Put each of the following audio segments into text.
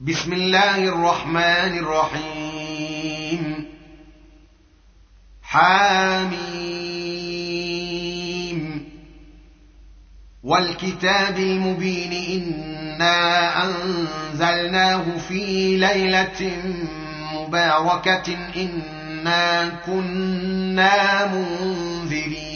بسم الله الرحمن الرحيم. حاميم. والكتاب المبين إنا أنزلناه في ليلة مباركة إنا كنا منذرين.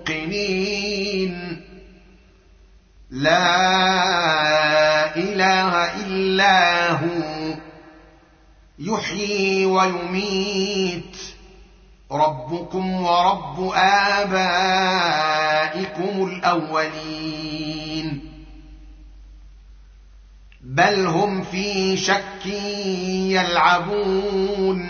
موقنين لا إله إلا هو. يحيي ويميت. ربكم ورب آبائكم الأولين. بل هم في شك يلعبون.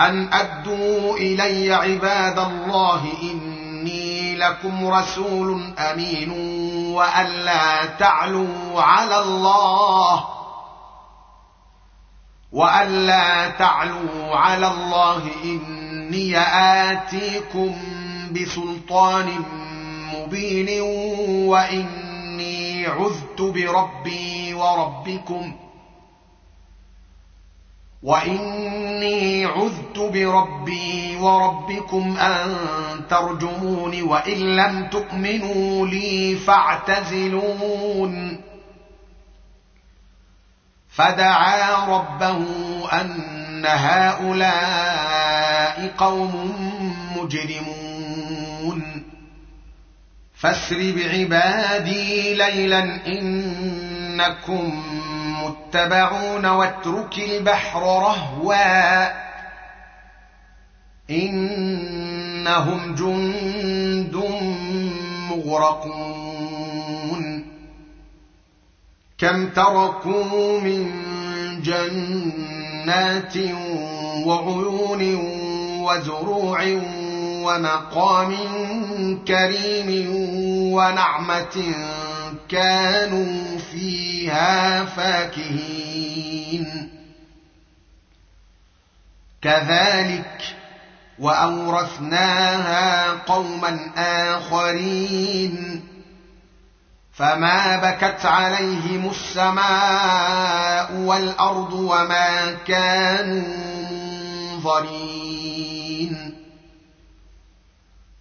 أن ادوا إلي عباد الله إني لكم رسول أمين وأن لا تعلوا على الله وأن لا تعلوا على الله إني آتيكم بسلطان مبين وإني عذت بربي وربكم واني عذت بربي وربكم ان ترجمون وان لم تؤمنوا لي فاعتزلون فدعا ربه ان هؤلاء قوم مجرمون فاسر بعبادي ليلا انكم متبعون واترك البحر رهوا إنهم جند مغرقون كم تركوا من جنات وعيون وزروع ومقام كريم ونعمة كانوا فيها فاكهين. كذلك وأورثناها قوما آخرين. فما بكت عليهم السماء والأرض وما كانوا منظرين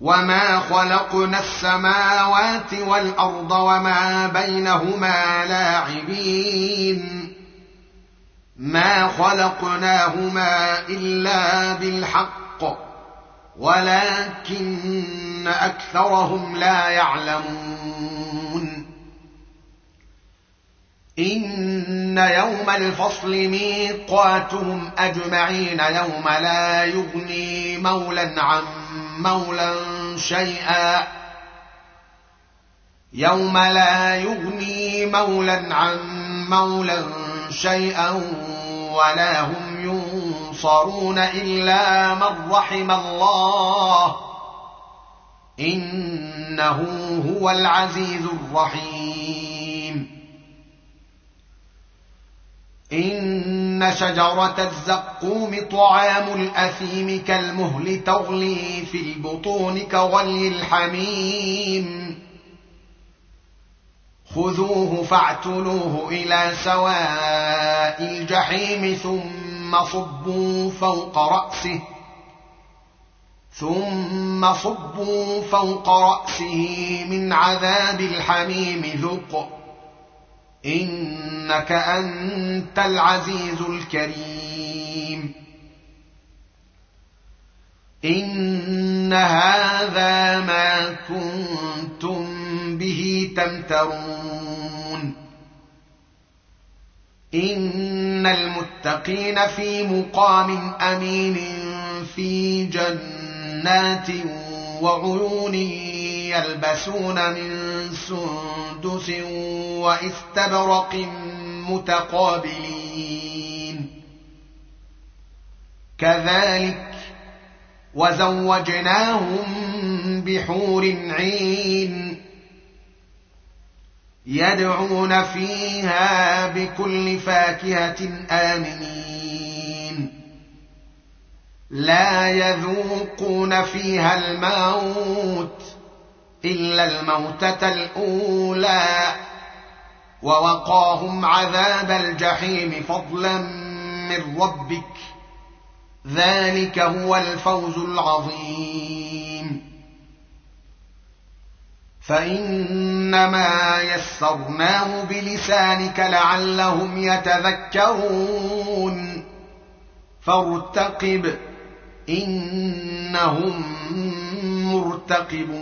وما خلقنا السماوات والارض وما بينهما لاعبين ما خلقناهما الا بالحق ولكن اكثرهم لا يعلمون ان يوم الفصل ميقاتهم اجمعين يوم لا يغني مولا عن مولا شيئا. يوم لا يغني مولا عن مولا شيئا ولا هم ينصرون إلا من رحم الله. إنه هو العزيز الرحيم. ان شجره الزقوم طعام الاثيم كالمهل تغلي في البطون كغلي الحميم خذوه فاعتلوه إلى سواء الجحيم ثم صبوا فوق راسه ثم صبوا فوق راسه من عذاب الحميم ذق إنك أنت العزيز الكريم. إن هذا ما كنتم به تمترون. إن المتقين في مقام أمين في جنات وعيون يلبسون من سندس واستبرق متقابلين. كذلك وزوجناهم بحور عين يدعون فيها بكل فاكهة آمنين. لا يذوقون فيها الموت إلا الموتة الأولى ووقاهم عذاب الجحيم فضلا من ربك. ذلك هو الفوز العظيم. فإنما يسرناه بلسانك لعلهم يتذكرون. فارتقب. إنهم مرتقبون.